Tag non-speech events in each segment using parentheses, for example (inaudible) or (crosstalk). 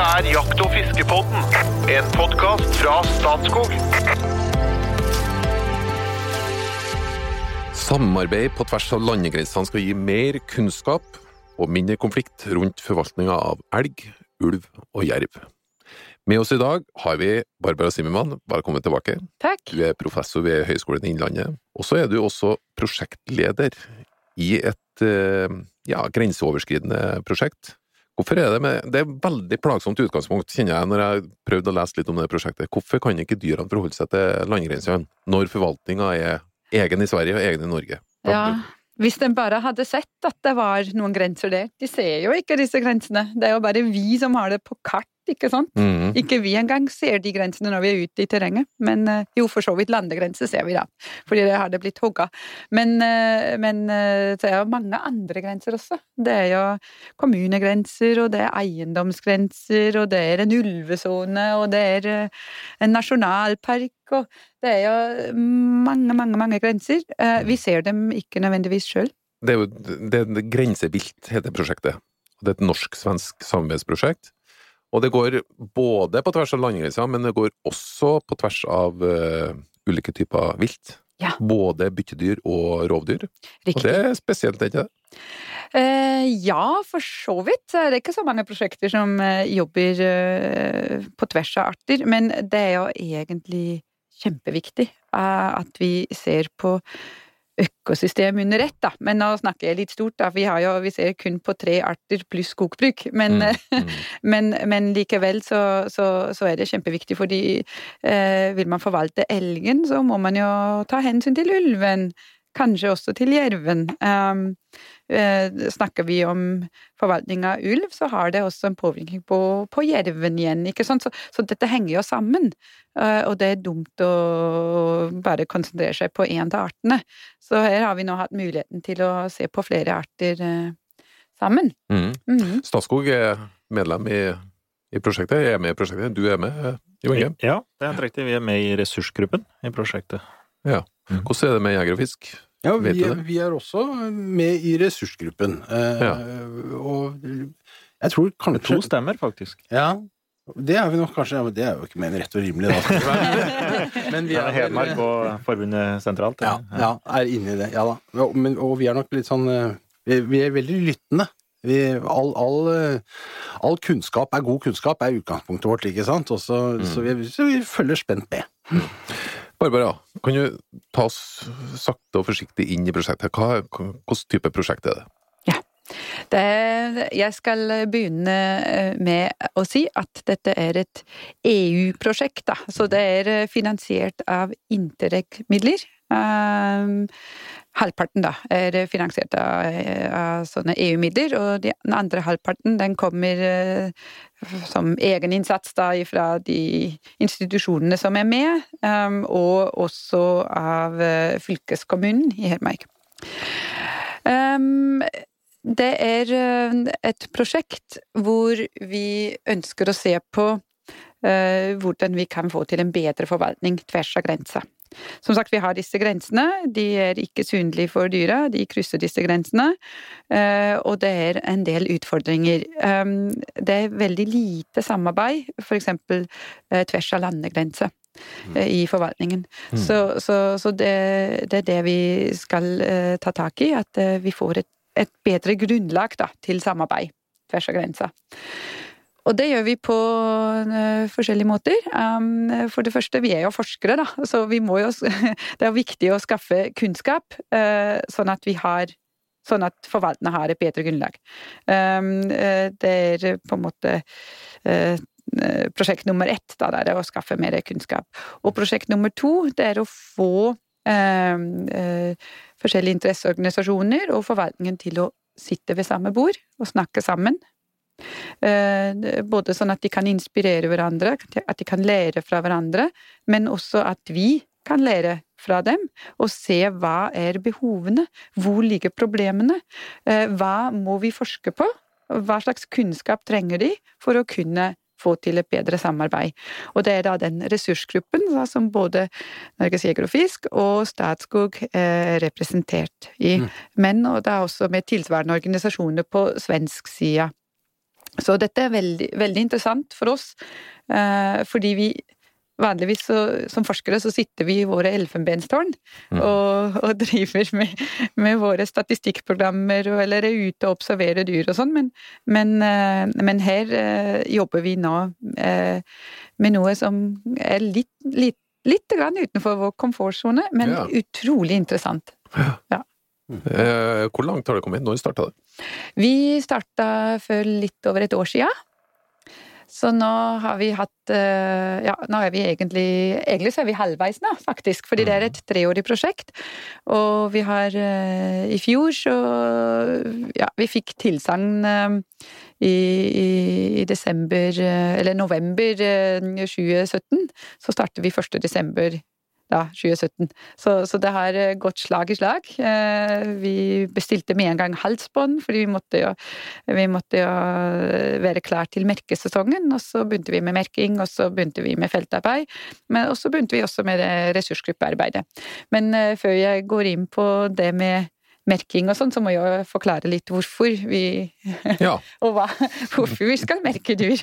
Dette er Jakt- og fiskepodden, en podkast fra Statskog. Samarbeid på tvers av landegrensene skal gi mer kunnskap og mindre konflikt rundt forvaltninga av elg, ulv og jerv. Med oss i dag har vi Barbara Simmermann, velkommen tilbake. Takk. Du er professor ved Høgskolen i Innlandet, og så er du også prosjektleder i et eh, ja, grenseoverskridende prosjekt. Hvorfor er det med Det er veldig plagsomt utgangspunkt, kjenner jeg, når jeg prøvde å lese litt om det prosjektet. Hvorfor kan ikke dyrene forholde seg til landegrensene, når forvaltninga er egen i Sverige og egen i Norge? Ja, hvis de bare hadde sett at det var noen grenser der. De ser jo ikke disse grensene. Det er jo bare vi som har det på kart, ikke sant? Mhm. Ikke vi engang ser de grensene når vi er ute i terrenget. Men eh, jo, for så vidt landegrenser ser vi da, fordi det har det blitt hogga. Men, eh, men eh, det er jo mange andre grenser også. Det er jo kommunegrenser, og det er eiendomsgrenser, og det er en ulvesone, og det er eh, en nasjonalpark, og det er jo mange, mange, mange grenser. Eh, Vi ser dem ikke nødvendigvis sjøl. Det er jo det det Grensevilt heter prosjektet. Det er et norsk-svensk samarbeidsprosjekt. Og det går både på tvers av landegrenser, men det går også på tvers av uh, ulike typer vilt. Ja. Både byttedyr og rovdyr. Riktig. Og det er spesielt, ikke det? Uh, ja, for så vidt. Det er ikke så mange prosjekter som uh, jobber på tvers av arter. Men det er jo egentlig kjempeviktig at vi ser på økosystem under ett, da. Men nå snakker jeg litt stort, da. Vi, har jo, vi ser kun på tre arter pluss skogbruk. Men, Mm, (laughs) mm. men, men likevel så, så, så er det kjempeviktig, fordi eh, vil man forvalte elgen, så må man jo ta hensyn til ulven. Kanskje også til jerven. Um, snakker vi om forvaltning av ulv, så har det også en påvirkning på, på jerven igjen. ikke sant? Så, så dette henger jo sammen. Eh, og det er dumt å bare konsentrere seg på én av artene. Så her har vi nå hatt muligheten til å se på flere arter eh, sammen. Mm. Mm. Statskog er medlem i, i prosjektet. Jeg er med i prosjektet. Du er med, eh, Jo Inge. Ja, det er helt riktig. Vi er med i ressursgruppen i prosjektet. Hvordan er det med jeger og fisk? Ja, vi, er- vi er også med i ressursgruppen. Eh, Ja. Og jeg tror kanskje to stemmer, faktisk. Ja, det er vi nok kanskje. Ja, men det er jo ikke mer enn rett og rimelig, da. (laughs) Men vi er er Hedmark og forbundet sentralt. ja, ja, er inne i det. Ja da. Og, men, og vi er nok litt sånn eh, Vi, vi er veldig lyttende. Vi, all, all, eh, all kunnskap er god kunnskap, er utgangspunktet vårt, ikke sant? Også, mm. så, vi, så vi følger spent med. Barbara, kan du ta oss sakte og forsiktig inn i prosjektet? Hva, hvilken type prosjekt er det? Det, jeg skal begynne eh, med å si at dette er et EU-prosjekt. Så det er eh, finansiert av Interreg-midler. Um, halvparten da er finansiert av, av sånne EU-midler, og de- den andre halvparten den kommer eh, som egeninnsats da fra de institusjonene som er med, um, og også av eh, fylkeskommunen i Hedmark. Um, det er eh, et prosjekt hvor vi ønsker å se på hvordan vi kan få til en bedre forvaltning tvers av grensa. Som sagt, vi har disse grensene. De er ikke synlige for dyra, de krysser disse grensene. eh, Og det er en del utfordringer. Um, Det er veldig lite samarbeid, for eksempel eh, tvers av landegrenser eh, i forvaltningen. Mm. Så, så, så det, det er det vi skal ta tak i, at vi får et, et bedre grunnlag da, til samarbeid tvers av grensa. Og det gjør vi på eh, forskjellige måter. Um, for det første, vi er jo forskere, da, så jo (laughs) Det er viktig å skaffe kunnskap, eh, sånn at vi har Sånn at forvalterne har et bedre grunnlag. Um, eh, det er på en måte prosjekt nummer ett, da, det er å skaffe mer kunnskap. Og prosjekt nummer to, det er å få eh, forskjellige interesseorganisasjoner og forvaltningen til å sitte ved samme bord og snakke sammen. Eh, Både sånn at de kan inspirere hverandre, at de kan lære fra hverandre, men også at vi kan lære fra dem og se hva er behovene, hvor ligger problemene, eh, hva må vi forske på, hva slags kunnskap trenger de for å kunne få til et bedre samarbeid. Og det er da den ressursgruppen da, som både Norges Jeger og Fisk og Statskog er representert i. Mm. Men og er også med tilsvarende organisasjoner på svensk side. Så dette er veldig, veldig interessant for oss, eh, fordi vi Vanligvis så, som forskere så sitter vi i våre elfenbenstårn Mm. og, og driver med, med våre statistikkprogrammer og, eller er ute og observerer dyr og sånn, men, men, eh, men her eh, jobber vi nå med noe som er litt, litt, litt grann utenfor vår komfortsone, men Ja. utrolig interessant. Eh, hvor langt har det kommet? Når starta det? Vi starta for litt over et år sia. Så nå har vi hatt eh, Ja, nå er vi egentlig Egentlig så er vi halvveis nå, faktisk. Fordi det er et treårig prosjekt. Og vi har eh, I fjor så Ja, vi fikk tilsagn eh, i, i, i desember Eller november eh, 2017. Så starter vi 1. desember da, 2017. Så, så det har eh, gått slag i slag. Eh, Vi bestilte med en gang halsbånd, fordi vi måtte jo, vi måtte jo eh, være klar til merkesesongen. Og så begynte vi med merking, og så begynte vi med feltarbeid. Men og så begynte vi også med ressursgruppearbeidet. Men før jeg går inn på det med merking og sånn, så må jeg forklare litt hvorfor vi Ja. (laughs) og hva, hvorfor vi skal merke dyr.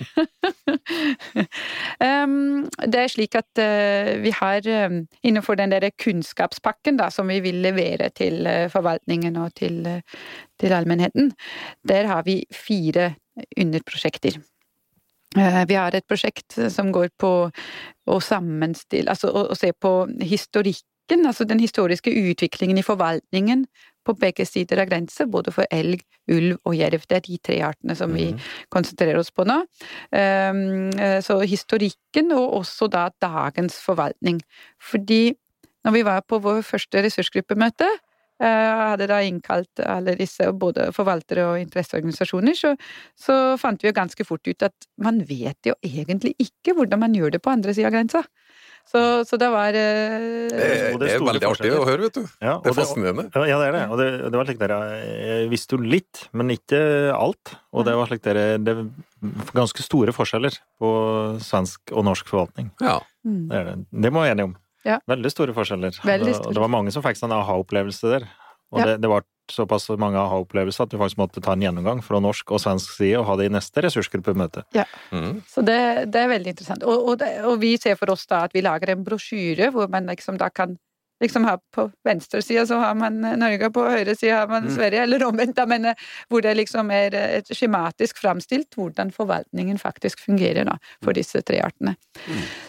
(laughs) um, det er slik at uh, vi har um, innenfor den der kunnskapspakken da, som vi vil levere til uh, forvaltningen og til, uh, til allmennheten, der har vi fire underprosjekter. Vi har et prosjekt som går på å sammenstille Altså å, å se på historikken, altså den historiske utviklingen i forvaltningen på begge sider av grensa, både for elg, ulv og jerv. Det er de tre artene som vi Mhm. konsentrerer oss på nå. Um, eh, Så historikken, og også da dagens forvaltning. Fordi når vi var på vår første ressursgruppemøte, jeg hadde da innkalt alle disse, både forvaltere og interesseorganisasjoner, så, så fant vi jo ganske fort ut at man vet jo egentlig ikke hvordan man gjør det på andre sida av grensa. Så, så det var eh, Det, det det er veldig artig å høre, vet du. Ja, Det er fascinerende. Ja, ja, det er det. Og det, det var slik der, jeg visste jo litt, men ikke alt. Og det var slik der, det er ganske store forskjeller på svensk og norsk forvaltning. Ja. mm. Det, er det. det må vi være enige om. Ja. Veldig store forskjeller. Veldig store. det var mange som fikk sånn aha-opplevelse der. Og Ja. det, det var såpass mange aha-opplevelser at vi faktisk måtte ta en gjennomgang fra norsk og svensk side og ha det i neste ressursgruppemøte. Mm. Så det, det er veldig interessant. Og, og, det, og vi ser for oss da at vi lager en brosjyre hvor man liksom da kan liksom har på venstre side så har man Norge, på høyre side har man Sverige, eller omvendt, men eh, hvor det liksom er eh, et skjematisk framstilt hvordan forvaltningen faktisk fungerer da, for disse tre artene.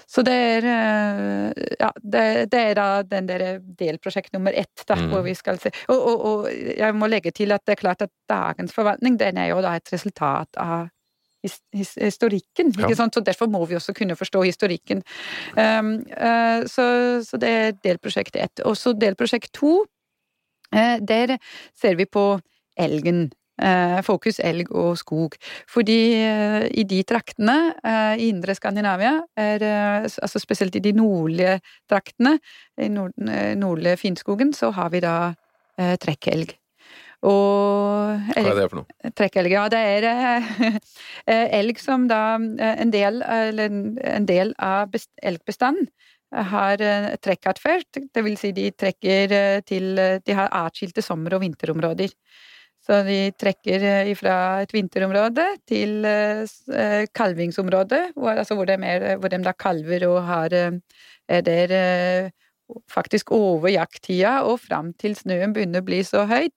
Så det er eh, ja, det, det er da den der delprosjekt nummer ett, da, Mm. hvor vi skal se og, og, og jeg må legge til at det er klart at dagens forvaltning, den er jo da et resultat av historikken, Ja. ikke sant? Så derfor må vi også kunne forstå historikken. Um, uh, så, så det er delprosjekt ett. Og så delprosjekt to, uh, der ser vi på elgen. Eh, fokus elg og skog. Fordi i de traktene i indre Skandinavia, er, altså spesielt i de nordlige traktene, i nord, nordlige Finnskogen, så har vi da trekkelg. Og Hva er det for noe? Trekkelg, ja. Det er (laughs) eh, elg som da eh, en del, eller en del av best, elgbestanden har eh, trekkatferd. Det vil si de trekker eh, til eh, De har atskilte sommer- og vinterområder. Så de trekker eh, fra et vinterområde til eh, eh, kalvingsområde, hvor, altså hvor, de er, hvor de da kalver og har eh, er der eh, faktisk over jakttida og fram til snøen begynner å bli så høyt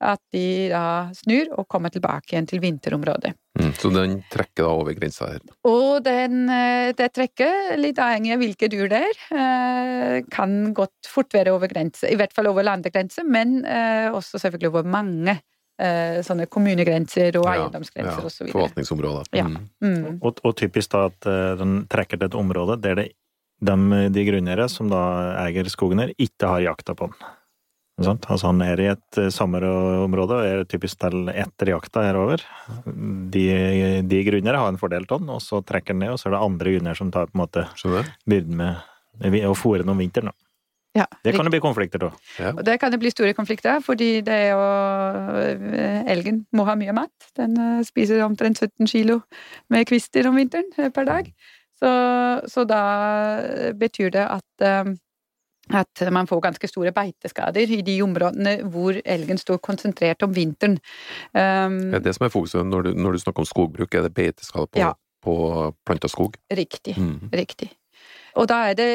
at de da snur og kommer tilbake igjen til vinterområdet. Mm. Så den trekker da over grensa her. Og den, eh, det trekket, litt avhengig av hvilke dyr det er, eh, kan godt fort være over grense, i hvert fall over landegrense, men eh, også selvfølgelig over mange eh, sånne kommunegrenser og Ja, eiendomsgrenser ja, så videre. Forvaltningsområder. Ja. Mm. Mm. Og, og typisk da at den trekker til et område der det, de, de grunneiere som da eier skogen her, ikke har jakta på den. Altså han er i et eh, sommerområde og er typisk til etter jakta her over. De, de grunnere har en fordel av den, og så trekker den ned, og så er det andre grunner som tar på en måte byrden med å fòre den om vinteren. Da. Ja, Det kan det bli konflikter av. Ja. Og der kan det bli store konflikter, fordi det er jo eh, Elgen må ha mye mat. Den eh, spiser omtrent 17 kilo med kvister om vinteren per dag. Så, så da betyr det at at man får ganske store beiteskader i de områdene hvor elgen står konsentrert om vinteren. Um, Det er det som er fokuset når du, når du snakker om skogbruk, er det beiteskader på, Ja. på planta skog? riktig. Mm. Riktig. Og da er det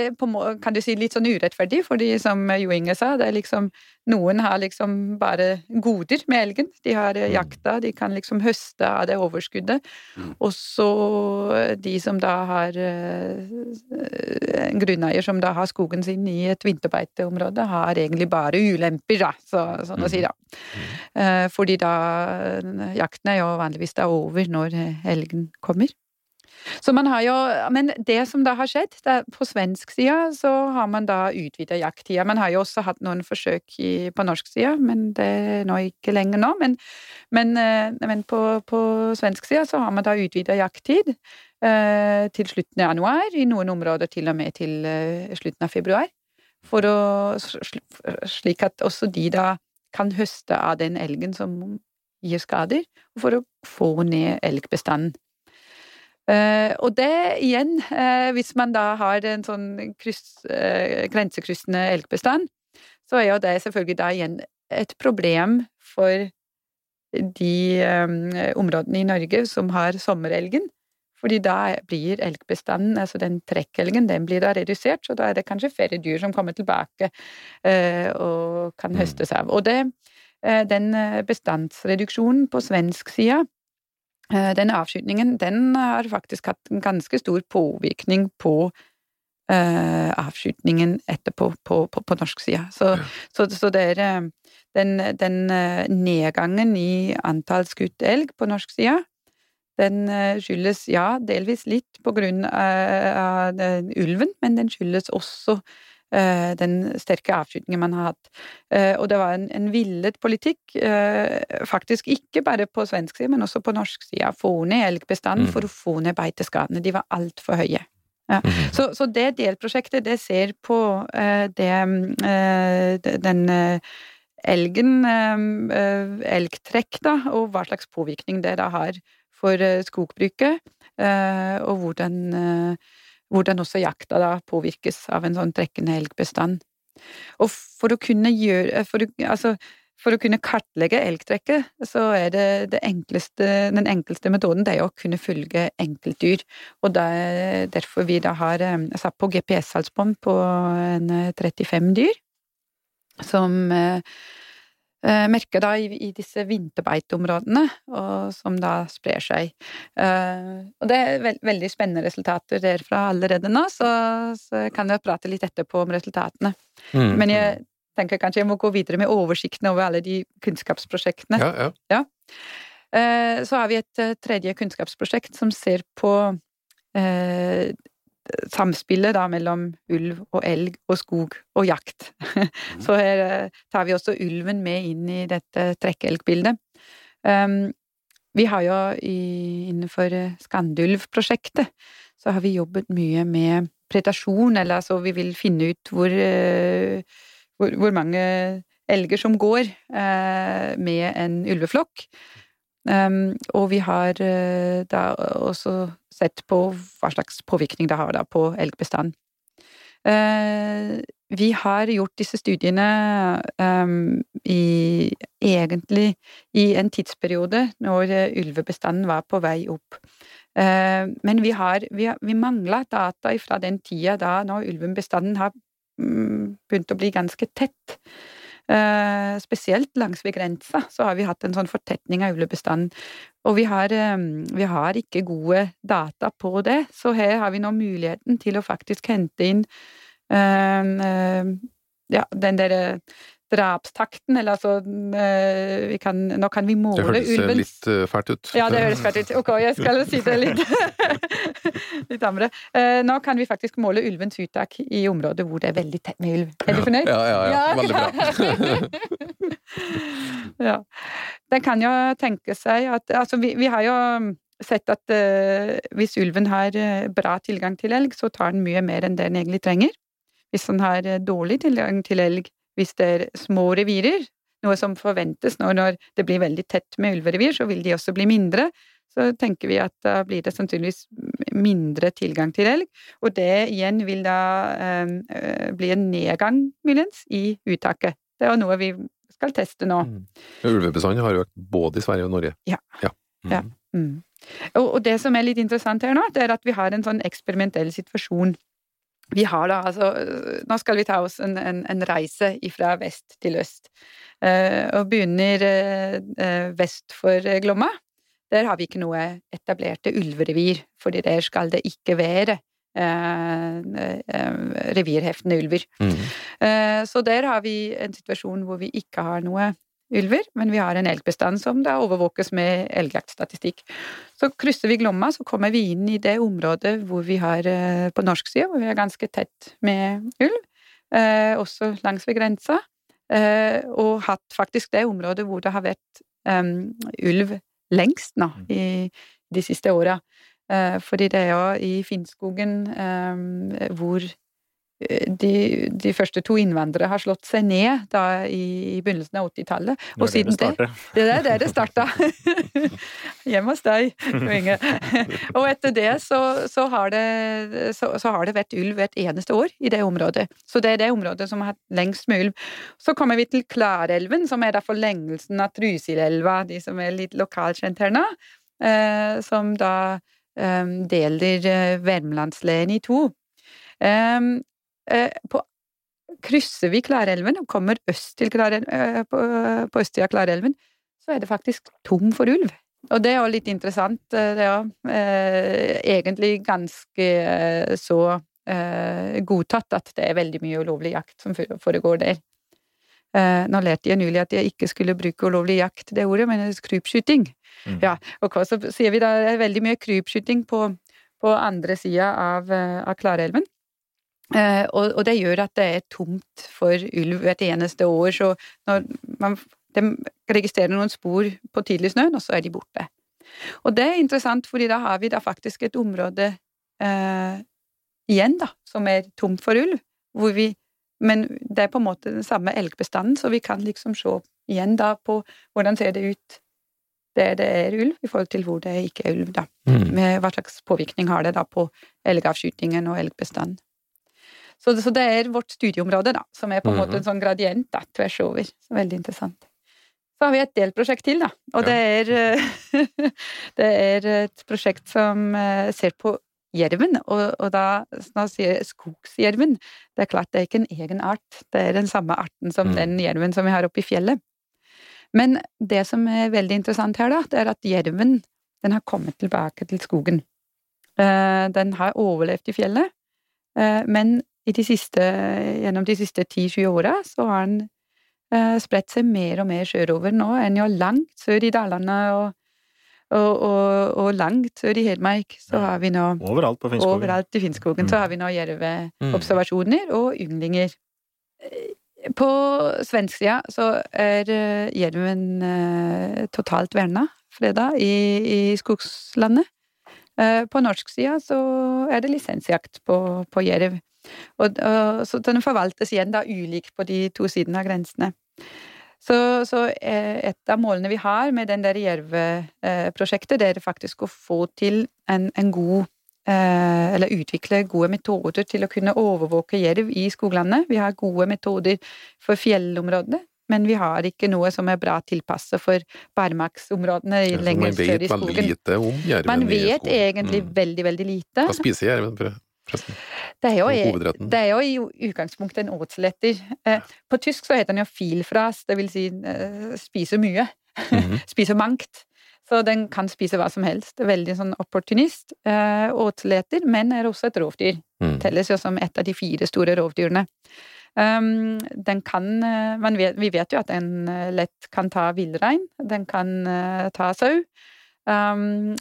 kan du si, litt sånn urettferdig, fordi som Jo Inge sa, det er liksom Noen har liksom bare goder med elgen. De har eh, Mm. jakta, de kan liksom høste av det overskuddet. Mm. Og så eh, de som da har eh, En grunneier som da har skogen sin i et vinterbeiteområde, har egentlig bare ulemper, da, så, sånn å si, da. Mm. Fordi da Jakten er jo vanligvis da over når elgen kommer. Så man har jo, Men det som da har skjedd, det på svensk side så har man da utvida jakttida. Man har jo også hatt noen forsøk i, på norsk side, men det er nå ikke lenger nå. Men, men, eh, men på, på svensk side så har man da utvida jakttid eh, til slutten av januar, i noen områder til og med til eh, slutten av februar. For å, slik at også de da kan høste av den elgen som gir skader, for å få ned elgbestanden. Eh, og det igjen, eh, hvis man da har en sånn kryss, eh, grensekryssende elgbestand, så er jo det selvfølgelig da igjen et problem for de områdene i Norge som har sommerelgen. Fordi da blir elgbestanden, altså den trekkelgen, den blir da redusert, så da er det kanskje færre dyr som kommer tilbake og kan Mm. høstes av. Og det, den bestandsreduksjonen på svensk side, den avskytningen, den har faktisk hatt en ganske stor påvirkning på uh, avskytningen etterpå på, på, på norsk side. Så, så, så det er eh, den, den eh, nedgangen i antall skutt elg på norsk side, den eh, skyldes ja, delvis litt på grunn av, av ulven, men den skyldes også eh, den sterke avskytningen man har hatt. Eh, og det var en, en villet politikk, eh, faktisk ikke bare på svensk side, men også på norsk side, å få ned elgbestanden Mm. for å få ned beiteskadene. De var altfor høye. Ja. Så, så det delprosjektet, det ser på eh, det eh, Den eh, elgen, eh, eh, elgtrekk, da, og hva slags påvirkning det da har for eh, skogbruket, eh, og hvordan, eh, hvordan også jakta da påvirkes av en sånn trekkende elgbestand. Og for å kunne gjøre for å, altså, for å kunne kartlegge elgtrekket, så er det, det enkleste, den enkleste metoden det er å kunne følge enkeltdyr. Og det er derfor vi da har eh, satt på GPS-halsbånd på en eh, 35 dyr, som eh, merker da i, i disse vinterbeiteområdene, og som da sprer seg. Eh, og det er veld, veldig spennende resultater derfra allerede nå, så, så jeg kan jo prate litt etterpå om resultatene. Mm. Men jeg tenker kanskje jeg må gå videre med oversikten over alle de kunnskapsprosjektene. Ja, ja. Eh, Så har vi et tredje kunnskapsprosjekt som ser på eh, samspillet da mellom ulv og elg og skog og jakt. Så her eh, tar vi også ulven med inn i dette trekkelgbildet. Um, vi har jo i, innenfor eh, Skandulv-prosjektet så har vi jobbet mye med predasjon, eller altså vi vil finne ut hvor, eh, hvor, hvor mange elger som går eh, med en ulveflokk. Um, og vi har uh, da også sett på hva slags påvirkning det har da på elgbestanden. Uh, vi har gjort disse studiene um, i egentlig i en tidsperiode når uh, ulvebestanden var på vei opp. Uh, men vi har, vi, har- vi mangler data fra den tida da når ulvebestanden har mm, begynt å bli ganske tett. Eh, spesielt langs ved grensa så har vi hatt en sånn fortetning av ulvebestanden. Og vi har, eh, vi har ikke gode data på det, så her har vi nå muligheten til å faktisk hente inn eh, eh, ja, den derre drapstakten, eller altså eh, vi kan, Nå kan vi Det måle høres eh, ulvens litt eh, fælt ut. ja, det høres fælt ut. Ok, jeg skal si det litt, (laughs) litt. Eh, Nå kan vi faktisk måle ulvens uttak i områder hvor det er veldig tett med ulv. Er du fornøyd? Ja, ja, ja. Ja, Veldig bra. (laughs) ja. Den kan jo tenke seg at Altså, vi, vi har jo sett at hvis ulven har bra tilgang til elg, så tar den mye mer enn det den egentlig trenger. Hvis den har dårlig tilgang til elg, hvis det er små revirer, noe som forventes når, når det blir veldig tett med ulverevir, så vil de også bli mindre. så tenker vi at da blir det sannsynligvis mindre tilgang til elg. Og det igjen vil da eh, bli en nedgang, muligens, i uttaket. Det er noe vi skal teste nå. Mm. Ulvebestanden har økt både i Sverige og Norge. Ja. Mm. Ja. Mm. Og, og det som er litt interessant her nå, det er at vi har en sånn eksperimentell situasjon. Vi har da altså Nå skal vi ta oss en, en, en reise fra vest til øst. Eh, og begynner eh, vest for Glomma. Der har vi ikke noe etablerte ulverevir, fordi der skal det ikke være eh, revirheftende ulver. Mm. Eh, så der har vi en situasjon hvor vi ikke har noe ulver, men vi har en elgbestand som da overvåkes med elgjaktstatistikk. Så krysser vi Glomma, så kommer vi inn i det området hvor vi har eh, på norsk side, hvor vi er ganske tett med ulv, eh, også langs ved grensa, eh, og hatt faktisk det området hvor det har vært um, ulv lengst nå Mm. i de siste åra. Eh, fordi det er jo i Finnskogen eh, hvor de, de første to innvandrere har slått seg ned da i, i begynnelsen av 80-tallet. Det var Og siden det (laughs) det er der det starta. (laughs) Hjemme hos deg, Inge. (laughs) Og etter det så, så, har det, så, så har det vært ulv hvert eneste år i det området. Så det er det området som har hatt lengst med ulv. Så kommer vi til Klarelven, som er da forlengelsen av Trysilelva, de som er litt lokalkjent her nå, eh, som da eh, deler eh, Värmlandslänet i to. Um, på krysser vi Klarelven og kommer øst til Klarelven, eh, på, på østsida av Klarelven, så er det faktisk tom for ulv. Og det er jo litt interessant. eh, Det eh, egentlig ganske eh, så eh, godtatt at det er veldig mye ulovlig jakt som foregår der. Eh, nå lærte jeg nylig at jeg ikke skulle bruke ulovlig jakt, det ordet, men krypskyting. Mm. Ja, og så sier vi da det er veldig mye krypskyting på, på andre sida av, eh, av Klarelven. Eh, og, og det gjør at det er tomt for ulv hvert eneste år, så når man de registrerer noen spor på tidlig snø, og så er de borte. Og det er interessant, fordi da har vi da faktisk et område eh, igjen, da, som er tomt for ulv, hvor vi Men det er på en måte den samme elgbestanden, så vi kan liksom se igjen da på hvordan ser det ut der det er ulv, i forhold til hvor det ikke er ulv, da. Mm. Med hva slags påvirkning har det da på elgavskytingen og elgbestanden. Så, så det er vårt studieområde, da, som er på en Mhm. måte en sånn gradient da, tvers over. Så veldig interessant. Så har vi et delprosjekt til, da. Og Ja. det er (laughs) Det er et prosjekt som eh, ser på jerven, og, og da når sier skogsjerven Det er klart det er ikke en egen art, det er den samme arten som Mm. den jerven som vi har oppe i fjellet. Men det som er veldig interessant her, da, det er at jerven den har kommet tilbake til skogen. Eh, Den har overlevd i fjellet, eh, men de siste, gjennom de siste 10-20 åra så har den eh, spredt seg mer og mer sørover. Nå enn jo langt sør i dalene og, og, og, og langt sør i Hedmark. Så har vi nå Overalt på Finnskogen. Overalt i Finnskogen Mm. så har vi nå jerveobservasjoner og ynglinger. På svensk sida så er eh, jerven eh, totalt verna, freda, i, i skogslandet. Eh, På norsk sida så er det lisensjakt på, på jerv. Og, og, så den forvaltes igjen da ulikt på de to sidene av grensene. Så, så eh, et av målene vi har med den der jerveprosjektet, det er faktisk å få til en, en god eh, Eller utvikle gode metoder til å kunne overvåke jerv i skoglandet. Vi har gode metoder for fjellområdene, men vi har ikke noe som er bra tilpasset for barmarksområdene Ja, så lenger man sør vet i veldig skogen. lite om jerven Man i vet skogen. egentlig Mm. veldig, veldig lite. Hva spiser jerven, for- forresten? Det er jo, det er jo i utgangspunktet en åtsletter. Eh, På tysk så heter den jo filfras, det vil si eh, spise mye. Mhm. (laughs) Spise mangt. Så den kan spise hva som helst. Veldig sånn opportunist. Eh, Åtsleter, men er også et rovdyr. Mm. Telles jo som et av de fire store rovdyrene. Um, den kan man vet, Vi vet jo at den lett kan ta villrein. Den kan uh, ta sau. Um,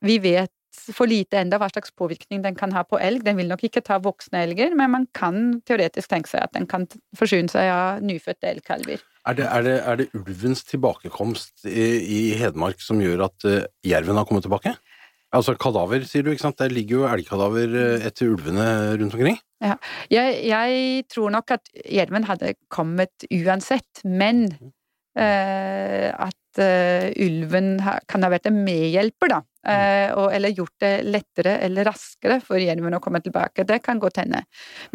vi vet for lite enda hva slags påvirkning den kan ha på elg. Den vil nok ikke ta voksne elger, men man kan teoretisk tenke seg at den kan forsyne seg av nyfødte elgkalver. Er det, er, det, er det ulvens tilbakekomst i, i Hedmark som gjør at uh, jerven har kommet tilbake? Altså kadaver, sier du, ikke sant? Der ligger jo elgkadaver eh, etter ulvene rundt omkring. Jeg, jeg tror nok at jerven hadde kommet uansett, men uh, at eh, ulven kan ha vært en medhjelper, da. Uh, og, eller gjort det lettere eller raskere for jerven å komme tilbake. Det kan godt hende.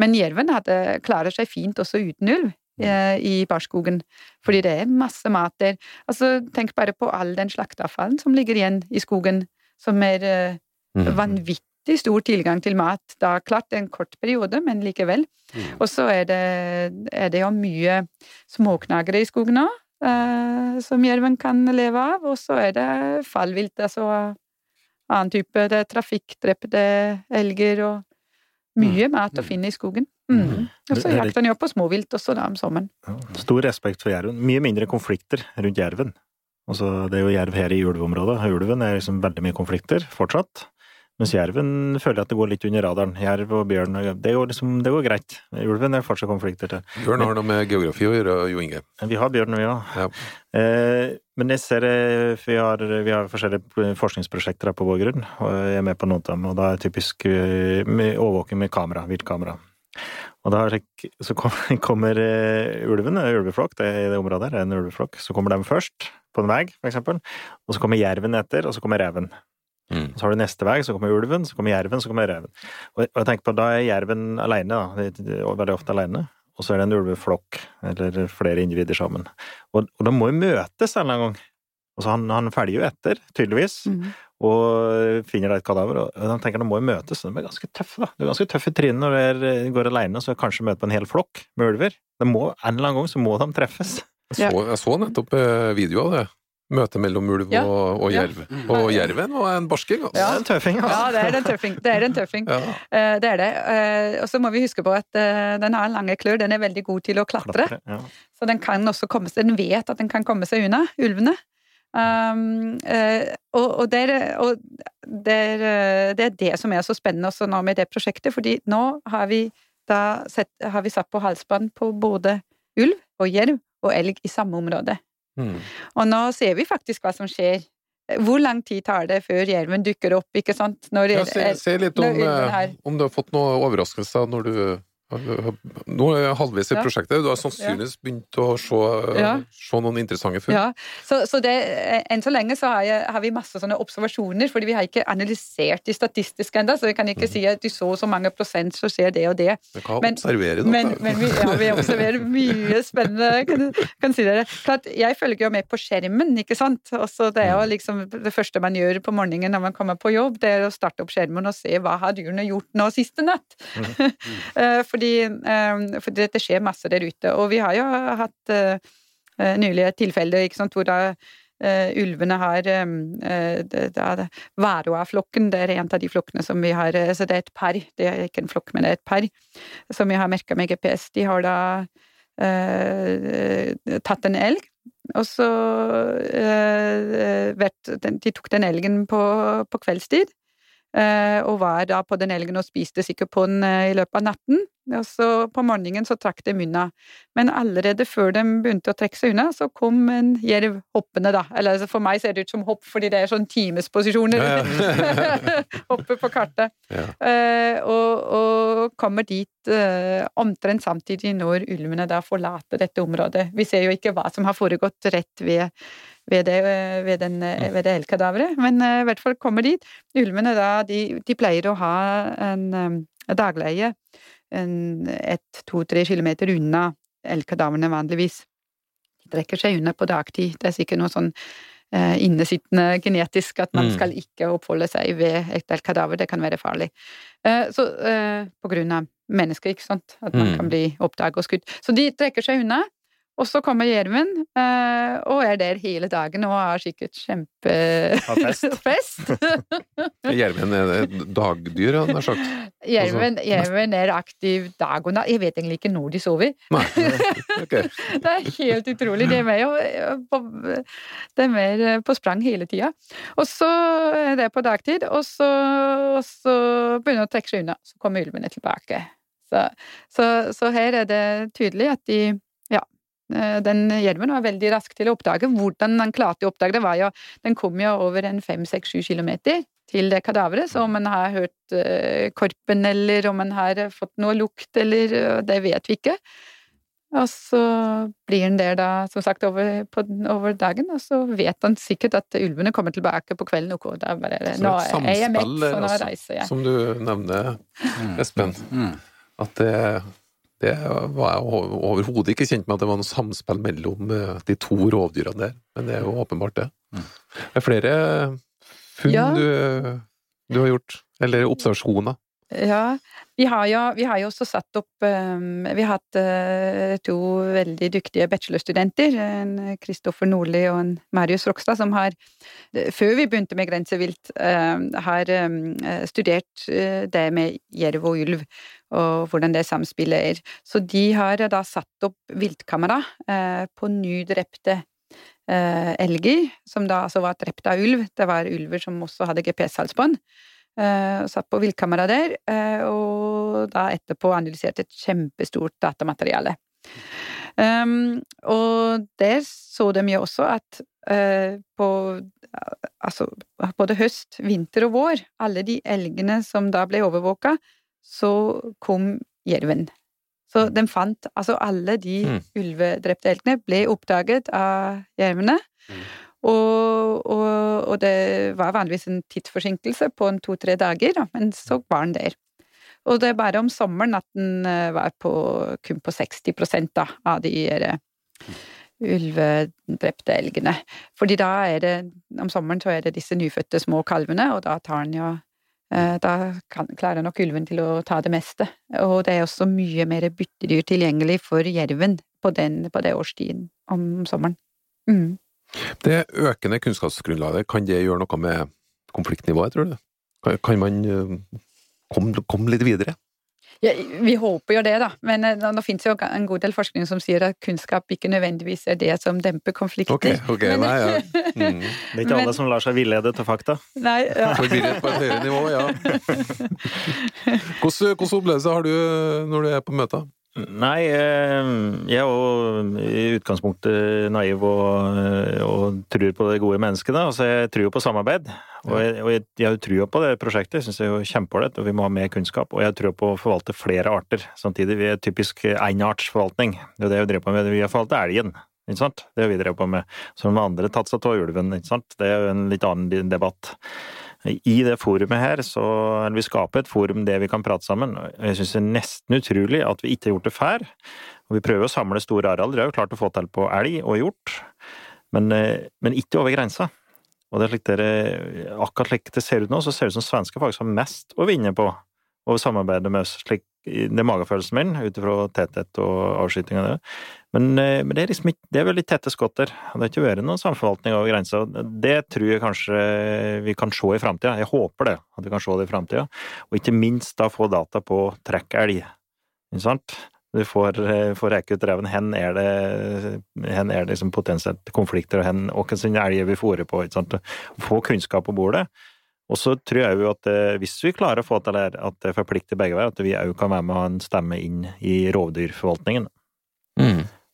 Men jerven hadde, klarer seg fint også uten ulv eh, i barskogen, fordi det er masse mat der. Altså, tenk bare på all den slakteavfallen som ligger igjen i skogen, som er Mm. vanvittig stor tilgang til mat. Da klart en kort periode, men likevel. Mm. Og så er det, er det jo mye småknagere i skogen òg, som jerven kan leve av. Og så er det fallvilt, altså annen type. Det er trafikkdrepte elger og mye mat å finne i skogen. Mm. Og så er jakter den jo på småvilt også da om sommeren. Stor respekt for jerven. Mye mindre konflikter rundt jerven. Altså, det er jo jerv her i ulveområdet. Ulven er liksom veldig mye konflikter fortsatt. Mens jerven føler jeg at det går litt under radaren. Jerv og bjørn, det går, liksom, det går greit. Ulven er fortsatt konflikter til. Bjørn har noe med geografi å gjøre, Jo Inge. Vi har bjørn, vi òg. Ja. Eh, men jeg ser eh, vi har, vi har forskjellige forskningsprosjekter på vår grunn, og jeg er med på noen av dem. Og da er det typisk eh, med overvåking med kamera, viltkamera. Og da så (laughs) kommer ulven, ulveflokk, det er i det området her, en ulveflokk. Så kommer de først, på en vei, for eksempel. Og så kommer jerven etter, og så kommer reven. Mm. Så har du neste vei, så kommer ulven, så kommer jerven, så kommer reven. Og og jeg tenker på, da er jerven alene, da. Er Veldig ofte alene. Og så er det en ulveflokk, eller flere individer sammen. Og, og de må jo møtes en eller annen gang. Altså han, han følger jo etter, tydeligvis, Mm. og finner da et kadaver. Og han tenker de må jo møtes. De er ganske tøffe, da. Du er ganske tøff i trynet når du er, går alene, så kanskje møter på en hel flokk med ulver. De må, en eller annen gang så må de treffes. Jeg Så, jeg så nettopp eh, video av det. Møte mellom ulv Ja. og, og Ja. jerv. Og jerven var en barsking, altså. Ja, en tøffing, Ja, altså. det er en tøffing. Det er en tøffing. Ja. Uh, Det er det. Uh, Og så må vi huske på at uh, den har lange klør. Den er veldig god til å klatre. Klatre, Ja. Så den kan også komme seg Den vet at den kan komme seg unna ulvene. Um, eh, og, og, det er, og det, er, eh, det er det som er så spennende også nå med det prosjektet, fordi nå har vi da sett, har vi satt på halsbånd på både ulv og jerv og elg i samme område. Mm. Og nå ser vi faktisk hva som skjer. Hvor lang tid tar det før jerven dukker opp, ikke sant? Når, Ja, se, se litt om, når eh, om du har fått noen overraskelser når du Nå er jeg halvveis i Ja. prosjektet. Du har sannsynligvis begynt å se, Ja. se noen interessante funn. Ja, så, så det, enn så lenge så har, jeg, har vi masse sånne observasjoner, fordi vi har ikke analysert de statistiske ennå, så vi kan ikke si at i så og så mange prosent så skjer det og det. Men hva Men- observerer dere? Men, men vi, ja, vi observerer mye spennende, kan, kan si dere. Klart, jeg følger jo med på skjermen, ikke sant. Også det er jo liksom det første man gjør på morgenen når man kommer på jobb, det er å starte opp skjermen og se hva har dyrene gjort nå siste natt. Mm. (laughs) fordi eh, for det, det skjer masse der ute. Og vi har jo hatt eh, tilfeller nylig ikke sant, hvor da Uh, ulvene har eh, eh, det, det er en av de flokkene som vi har uh, Så det er et par, det er ikke en flokk, men det er et par som vi har merka med GPS. De har da eh, tatt en elg, og så eh, vært, De tok den elgen på, på kveldstid. eh, og var da på den elgen og spiste sikkert på den eh, i løpet av natten. Og så på morgenen så trakk de unna. Men allerede før de begynte å trekke seg unna, så kom en jerv hoppende, da. Eller altså, for meg ser det ut som hopp, fordi det er sånn timesposisjoner. Ja, (laughs) Hoppe på kartet. Ja. Eh, og, og kommer dit eh, omtrent samtidig når ulvene da forlater dette området. Vi ser jo ikke hva som har foregått rett ved, ved det, eh, ved den, eh, ved det elgkadaveret, men eh, i hvert fall kommer dit. Ulvene da, de, de pleier å ha en um, dagleie en, ett, to, tre kilometer unna elgkadaverne vanligvis. De trekker seg unna på dagtid. Det er sikkert noe sånn eh, innesittende genetisk at man Mm. skal ikke oppholde seg ved et elgkadaver. Det kan være farlig. Eh, så eh, på grunn av mennesker, ikke sant. At man Mm. kan bli oppdaget og skutt. Så de trekker seg unna. Og så kommer Gjermund eh, og er der hele dagen og har sikkert kjempefest. (laughs) (laughs) Jerven er et dagdyr, han har sagt. Gjermund Altså, er aktiv dag og natt. Jeg vet egentlig ikke når de sover. Nei. (laughs) okay. Det er helt utrolig. De er med på, de er med på sprang hele tida. Og så er det på dagtid, og så, og så begynner de å trekke seg unna. Så kommer ulvene tilbake. Så, så, så her er det tydelig at de eh, Den jerven var veldig rask til å oppdage. Hvordan han klarte å oppdage det, var jo Den kom jo over en fem, seks, sju kilometer til det kadaveret, så om en har hørt eh, korpen, eller om en har fått noe lukt, eller eh, Det vet vi ikke. Og så blir han der da, som sagt, over, på, over dagen, og så vet han sikkert at ulvene kommer tilbake på kvelden. Og da bare Så Nå er jeg mett, så nå altså, reiser jeg. Som du nevner, Espen. Mm. At det, det var jeg overhodet ikke kjent med at det var noe samspill mellom eh, de to rovdyrene der, men det er jo åpenbart det. Det er flere funn Ja. du, du har gjort, eller observasjoner. Ja, vi har jo, vi har jo også satt opp um, Vi har hatt uh, to veldig dyktige bachelorstudenter, en Kristoffer Nordli og en Marius Rokstad, som har, eh, før vi begynte med grensevilt, uh, har um, studert uh, det med jerv og ulv, og hvordan det samspillet er. Så de har da satt opp viltkamera på nydrepte elger, som da altså var drept av ulv. Det var ulver som også hadde GPS-halsbånd. Eh, og satt på villkamera der, eh, og da etterpå analyserte et kjempestort datamateriale. Um, og der så de jo også at uh, på altså både høst, vinter og vår, alle de elgene som da ble overvåka, så kom jerven. Så de fant Altså alle de Mm. ulvedrepte elgene ble oppdaget av jervene. Og, og, og det var vanligvis en tidsforsinkelse på to-tre dager, men så var den der. Og det er bare om sommeren at den eh, var på, kun på 60 da, av de eh, ulvedrepte elgene. Fordi da er det, om sommeren så er det disse nyfødte små kalvene, og da tar den jo eh, Da kan, klarer nok ulven til å ta det meste. Og det er også mye mer byttedyr tilgjengelig for jerven på, den, på det årstiden om sommeren. Mm. Det økende kunnskapsgrunnlaget, kan det gjøre noe med konfliktnivået, tror du? Kan, kan man eh, komme, kom litt videre? Ja, vi håper jo det, da. Men eh, nå, nå finnes jo en god del forskning som sier at kunnskap ikke nødvendigvis er det som demper konflikter. Okay, okay, Men- nei, ja. Mm. Det er ikke Men- alle som lar seg villede til fakta. Nei, ja. Forvirret på et høyere nivå, ja. (laughs) Hvordan opplevelse har du når du er på møter? Nei, eh, jeg er jo i utgangspunktet naiv og, eh, og tror på det gode mennesket. Altså, jeg tror jo på samarbeid. Og jeg, og jeg, jeg tror jo på det prosjektet. Jeg syns det er kjempeålreit, og vi må ha mer kunnskap. Og jeg tror på å forvalte flere arter samtidig. Vi er typisk enartsforvaltning. Det er det vi driver på med. Vi har forvaltet elgen. Ikke sant? Det har vi drevet på med. Så har andre tatt seg av ulven. Ikke sant? Det er jo en litt annen debatt. I det forumet her, så eller vi skaper et forum der vi kan prate sammen. Jeg syns det er nesten utrolig at vi ikke har gjort det før. Og vi prøver å samle store arealer. Det har vi klart å få til på elg og hjort, men, eh, men ikke over grensa. Og det er slik dere, akkurat slik det ser ut nå, så ser det ut som svensker faktisk har mest å vinne på å samarbeide med. Slik, det er magefølelsen min, ut ifra tetthet og avskyting av det. Men, eh, men det er liksom det er veldig tette skotter. Det har ikke vært noen samforvaltning over grensa. Det tror jeg kanskje vi kan se i framtida. Jeg håper det, at vi kan se det i framtida. Og ikke minst da få data på trekkelg. Ikke sant? Du får, eh, får reke ut reven. Hen er det, hen er det liksom potensielt konflikter, og hen og hvilken elg vi fôrer på. Ikke sant? Få kunnskap på bordet. Og så tror jeg jo at eh, hvis vi klarer å få til det at det forplikter begge veier, at vi òg kan være med å ha en stemme inn i rovdyrforvaltningen.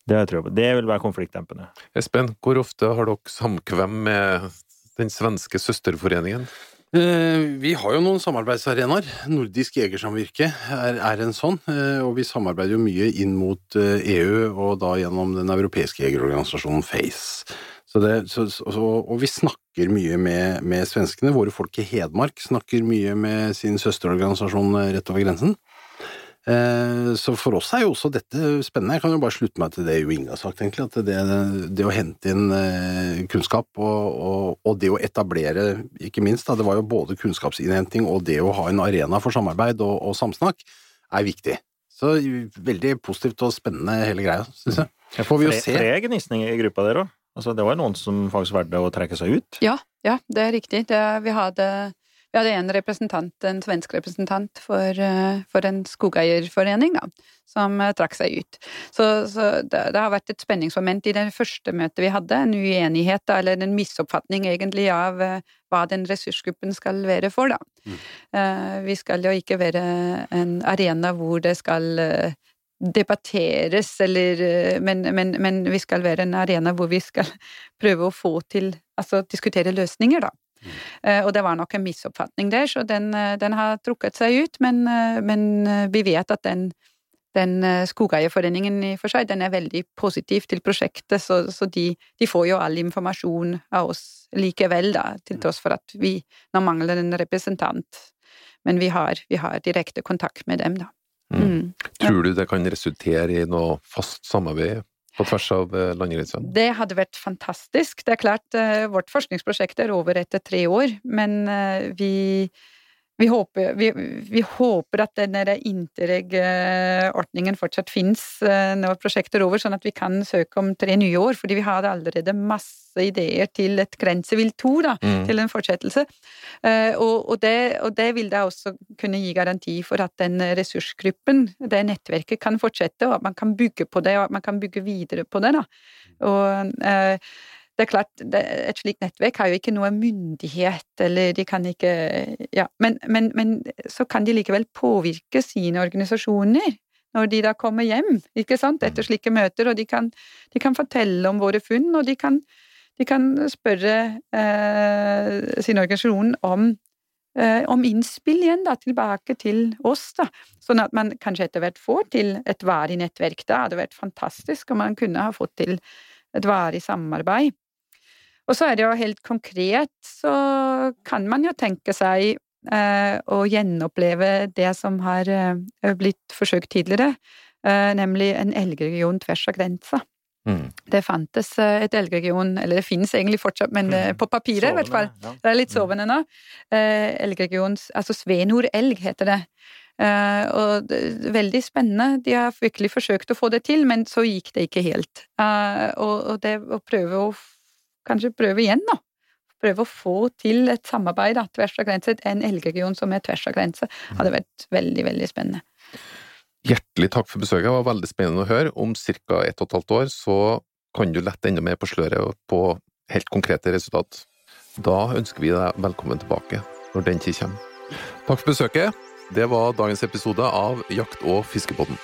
Det jeg på. Det vil være konfliktdempende. Espen, hvor ofte har dere samkvem med den svenske søsterforeningen? Eh, Vi har jo noen samarbeidsarenaer. Nordisk jegersamvirke er, er en sånn, eh, og vi samarbeider jo mye inn mot EU, og da gjennom den europeiske jegerorganisasjonen FACE. Så det, så, så, og vi snakker mye med, med svenskene. Våre folk i Hedmark snakker mye med sin søsterorganisasjon eh, rett over grensen. Eh, Så for oss er jo også dette spennende. Jeg kan jo bare slutte meg til det Jo Inge har sagt, egentlig. At det, det å hente inn eh, kunnskap og, og, og det å etablere, ikke minst, da, det var jo både kunnskapsinnhenting og det å ha en arena for samarbeid og, og samsnakk, er viktig. Så veldig positivt og spennende hele greia, syns jeg. Jeg får vi jo se. Flere gnisninger i gruppa der òg. Altså, det var noen som faktisk valgte å trekke seg ut. Ja, ja, det er riktig. Det, vi, hadde, vi hadde en representant, en svensk representant for, eh, for en skogeierforening, da, som eh, trakk seg ut. Så, så det, det har vært et spenningsmoment i det første møtet vi hadde, en uenighet, da, eller en misoppfatning egentlig av eh, hva den ressursgruppen skal være for, da. Mm. Vi skal jo ikke være en arena hvor det skal debatteres, eller eh, men, men, men vi skal være en arena hvor vi skal (laughs) prøve å få til Altså diskutere løsninger, da. Eh, og det var nok en misoppfatning der, så den, eh, den har trukket seg ut, men, men vi vet at den den Skogeierforeningen i for seg, den er veldig positiv til prosjektet, så, så de, de, får jo all informasjon av oss likevel, da, til tross for at vi nå mangler en representant. Men vi har, vi har direkte kontakt med dem, da. Mm. Mm. Tror du det kan resultere i noe fast samarbeid på tvers av eh, landegrensene? Det hadde vært fantastisk. Det er klart, vårt forskningsprosjekt er over etter tre år, men vi vi håper, vi, vi håper, at den Interreg-ordningen fortsatt finnes eh, når prosjektet er over, sånn at vi kan søke om tre nye år, fordi vi har allerede masse ideer til et grensevilt to, da, mm. til en fortsettelse. Eh, og, og, det, og, det, vil da også kunne gi garanti for at den ressursgruppen, det nettverket, kan fortsette, og at man kan bygge på det, og at man kan bygge videre på det. da. Og eh, det er klart, det, et slikt nettverk har jo ikke noe myndighet, eller de kan ikke Ja, men, men, men så kan de likevel påvirke sine organisasjoner når de da kommer hjem, ikke sant, etter slike møter, og de kan, de kan fortelle om våre funn, og de kan, de kan spørre eh, sin organisasjon om, eh, om innspill igjen, da, tilbake til oss, da, sånn at man kanskje etter hvert får til et varig nettverk. Det hadde vært fantastisk om man kunne ha fått til et varig samarbeid. Og så er det jo helt konkret, så kan man jo tenke seg eh, å gjenoppleve det som har eh, blitt forsøkt tidligere, eh, nemlig en elgregion tvers av grensa. Mm. Det fantes et elgregion, eller det finnes egentlig fortsatt, men mm. på papiret i hvert fall. Ja. Det er litt mm. sovende nå. Eh, elgregion, altså Svenor-elg heter det. Uh, og det, veldig spennende. De har virkelig forsøkt å få det til, men så gikk det ikke helt. Uh, og, og, det å prøve å kanskje prøve igjen, da. Prøve å få til et samarbeid da, tvers av grense. En elgregion som er tvers av grense, hadde vært veldig, veldig spennende. Hjertelig takk for besøket, det var veldig spennende å høre. Om ca. ett og et halvt år så kan du lette enda mer på sløret på helt konkrete resultat. Da ønsker vi deg velkommen tilbake når den tid kommer. Takk for besøket. Det var dagens episode av Jakt- og fiskepodden.